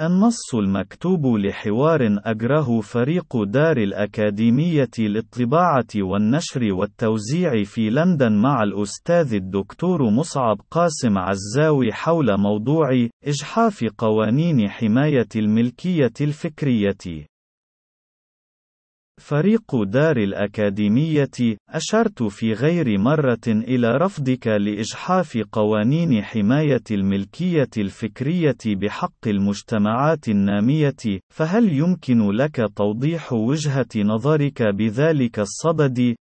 النص المكتوب لحوار أجره فريق دار الأكاديمية للطباعة والنشر والتوزيع في لندن مع الأستاذ الدكتور مصعب قاسم عزاوي حول موضوع إجحاف قوانين حماية الملكية الفكرية. فريق دار الأكاديمية، أشرت في غير مرة إلى رفضك لإجحاف قوانين حماية الملكية الفكرية بحق المجتمعات النامية، فهل يمكن لك توضيح وجهة نظرك بذلك الصدد؟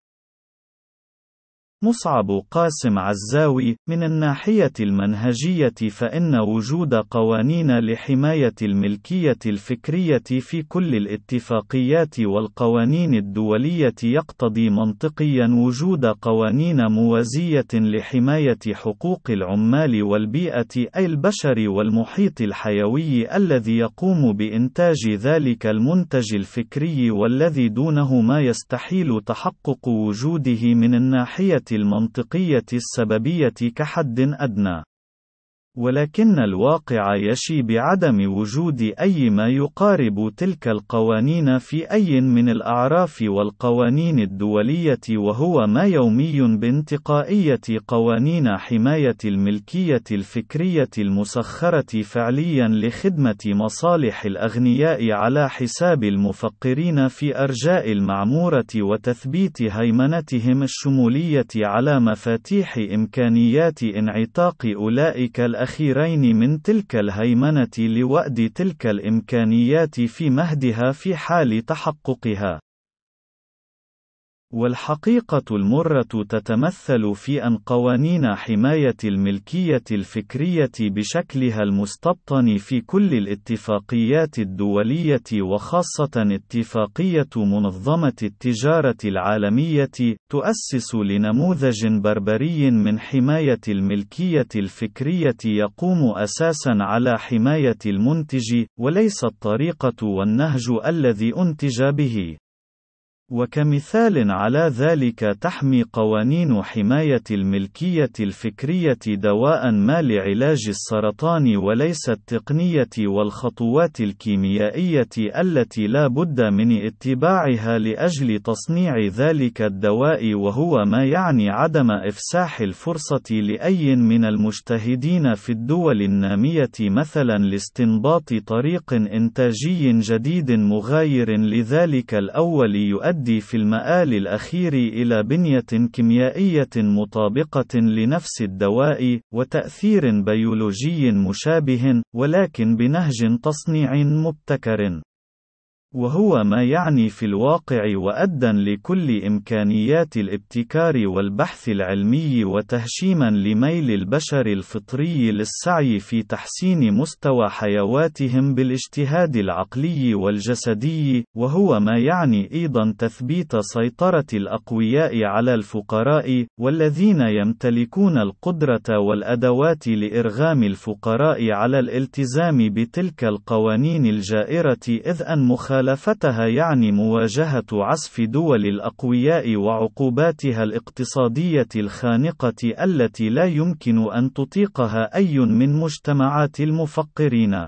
مصعب قاسم عزاوي من الناحية المنهجية فإن وجود قوانين لحماية الملكية الفكرية في كل الاتفاقيات والقوانين الدولية يقتضي منطقيا وجود قوانين موازية لحماية حقوق العمال والبيئة أي البشر والمحيط الحيوي الذي يقوم بإنتاج ذلك المنتج الفكري والذي دونه ما يستحيل تحقق وجوده من الناحية المنطقية السببية كحد أدنى. ولكن الواقع يشي بعدم وجود أي ما يقارب تلك القوانين في أي من الأعراف والقوانين الدولية وهو ما يومي بانتقائية قوانين حماية الملكية الفكرية المسخرة فعليا لخدمة مصالح الأغنياء على حساب المفقرين في أرجاء المعمورة وتثبيت هيمنتهم الشمولية على مفاتيح إمكانيات انعتاق أولئك الأخيرين من تلك الهيمنة لوأد تلك الإمكانيات في مهدها في حال تحققها. والحقيقة المرة تتمثل في أن قوانين حماية الملكية الفكرية بشكلها المستبطن في كل الاتفاقيات الدولية وخاصة اتفاقية منظمة التجارة العالمية، تؤسس لنموذج بربري من حماية الملكية الفكرية يقوم أساسا على حماية المنتج، وليس الطريقة والنهج الذي أنتج به. وكمثال على ذلك تحمي قوانين حماية الملكية الفكرية دواء ما لعلاج السرطان وليس التقنية والخطوات الكيميائية التي لا بد من اتباعها لأجل تصنيع ذلك الدواء وهو ما يعني عدم إفساح الفرصة لأي من المجتهدين في الدول النامية مثلا لاستنباط طريق إنتاجي جديد مغاير لذلك الأول يؤدي يؤدي في المآل الأخير إلى بنية كيميائية مطابقة لنفس الدواء، وتأثير بيولوجي مشابه، ولكن بنهج تصنيع مبتكر. وهو ما يعني في الواقع وأدًا لكل إمكانيات الابتكار والبحث العلمي وتهشيمًا لميل البشر الفطري للسعي في تحسين مستوى حيواتهم بالاجتهاد العقلي والجسدي، وهو ما يعني أيضًا تثبيت سيطرة الأقوياء على الفقراء، والذين يمتلكون القدرة والأدوات لإرغام الفقراء على الالتزام بتلك القوانين الجائرة إذ أن مخالفة مخالفتها يعني مواجهة عسف دول الأقوياء وعقوباتها الاقتصادية الخانقة التي لا يمكن أن تطيقها أي من مجتمعات المفقرين.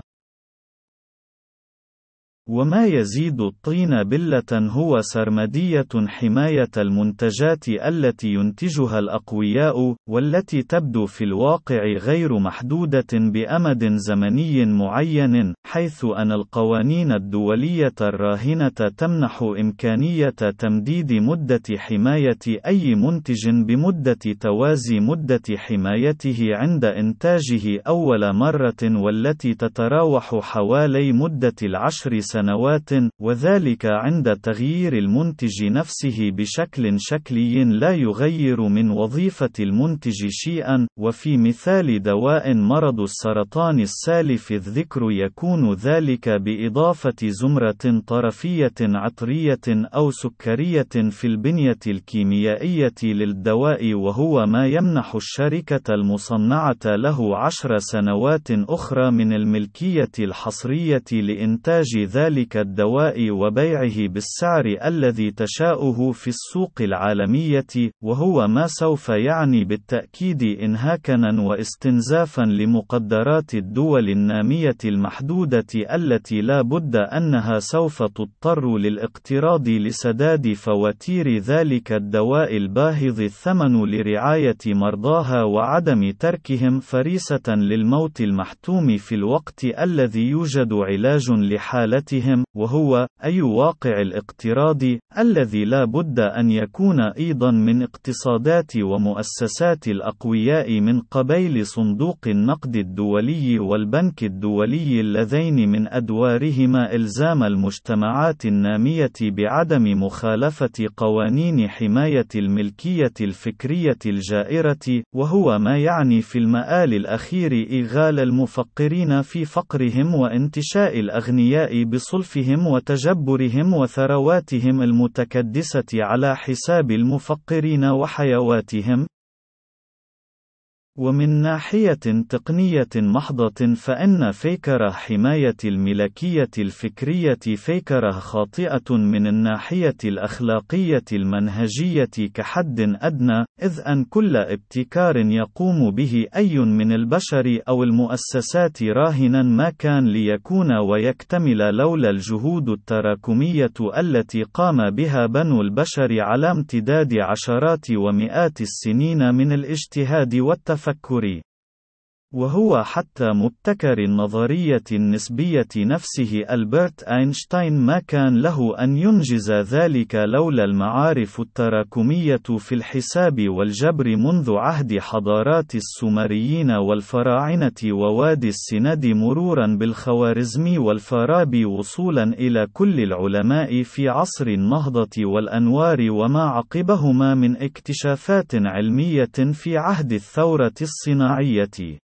وما يزيد الطين بلة هو سرمدية حماية المنتجات التي ينتجها الأقوياء، والتي تبدو في الواقع غير محدودة بأمد زمني معين، حيث أن القوانين الدولية الراهنة تمنح إمكانية تمديد مدة حماية أي منتج بمدة توازي مدة حمايته عند إنتاجه أول مرة والتي تتراوح حوالي مدة العشر سنوات، وذلك عند تغيير المنتج نفسه بشكل شكلي لا يغير من وظيفة المنتج شيئا، وفي مثال دواء مرض السرطان السالف الذكر يكون ذلك بإضافة زمرة طرفية عطرية أو سكرية في البنية الكيميائية للدواء وهو ما يمنح الشركة المصنعة له عشر سنوات أخرى من الملكية الحصرية لإنتاج ذلك ذلك الدواء وبيعه بالسعر الذي تشاؤه في السوق العالمية، وهو ما سوف يعني بالتأكيد إنهاكًا واستنزافًا لمقدرات الدول النامية المحدودة التي لا بد أنها سوف تضطر للاقتراض لسداد فواتير ذلك الدواء الباهظ الثمن لرعاية مرضاها وعدم تركهم فريسة للموت المحتوم في الوقت الذي يوجد علاج لحالتهم، وهو أي واقع الاقتراض الذي لا بد أن يكون أيضا من اقتصادات ومؤسسات الأقوياء من قبيل صندوق النقد الدولي والبنك الدولي اللذين من أدوارهما إلزام المجتمعات النامية بعدم مخالفة قوانين حماية الملكية الفكرية الجائرة، وهو ما يعني في المآل الأخير إغال المفقرين في فقرهم وانتشاء الأغنياء بصلفهم وتجبرهم وثرواتهم المتكدسة على حساب المفقرين وحيواتهم، ومن ناحية تقنية محضة فإن فيكره حماية الملكية الفكرية فيكره خاطئة من الناحية الأخلاقية المنهجية كحد أدنى، إذ أن كل ابتكار يقوم به أي من البشر أو المؤسسات راهنا ما كان ليكون ويكتمل لولا الجهود التراكمية التي قام بها بنو البشر على امتداد عشرات ومئات السنين من الاجتهاد والتفكير التفكر. وهو حتى مبتكر النظرية النسبية نفسه ألبرت أينشتاين ما كان له أن ينجز ذلك لولا المعارف التراكمية في الحساب والجبر منذ عهد حضارات السومريين والفراعنة ووادي السند مرورا بالخوارزمي والفارابي وصولا إلى كل العلماء في عصر النهضة والأنوار وما عقبهما من اكتشافات علمية في عهد الثورة الصناعية.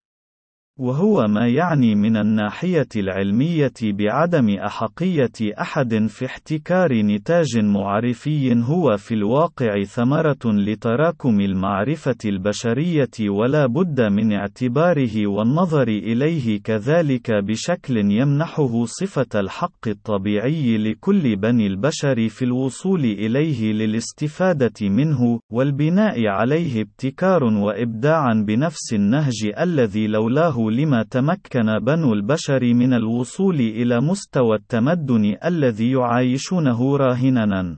وهو ما يعني من الناحية العلمية بعدم أحقية أحد في احتكار نتاج معرفي هو في الواقع ثمرة لتراكم المعرفة البشرية ولا بد من اعتباره والنظر إليه كذلك بشكل يمنحه صفة الحق الطبيعي لكل بني البشر في الوصول إليه للاستفادة منه، والبناء عليه ابتكار وإبداعا بنفس النهج الذي لولاه لما تمكن بنو البشر من الوصول إلى مستوى التمدن الذي يعايشونه راهناً.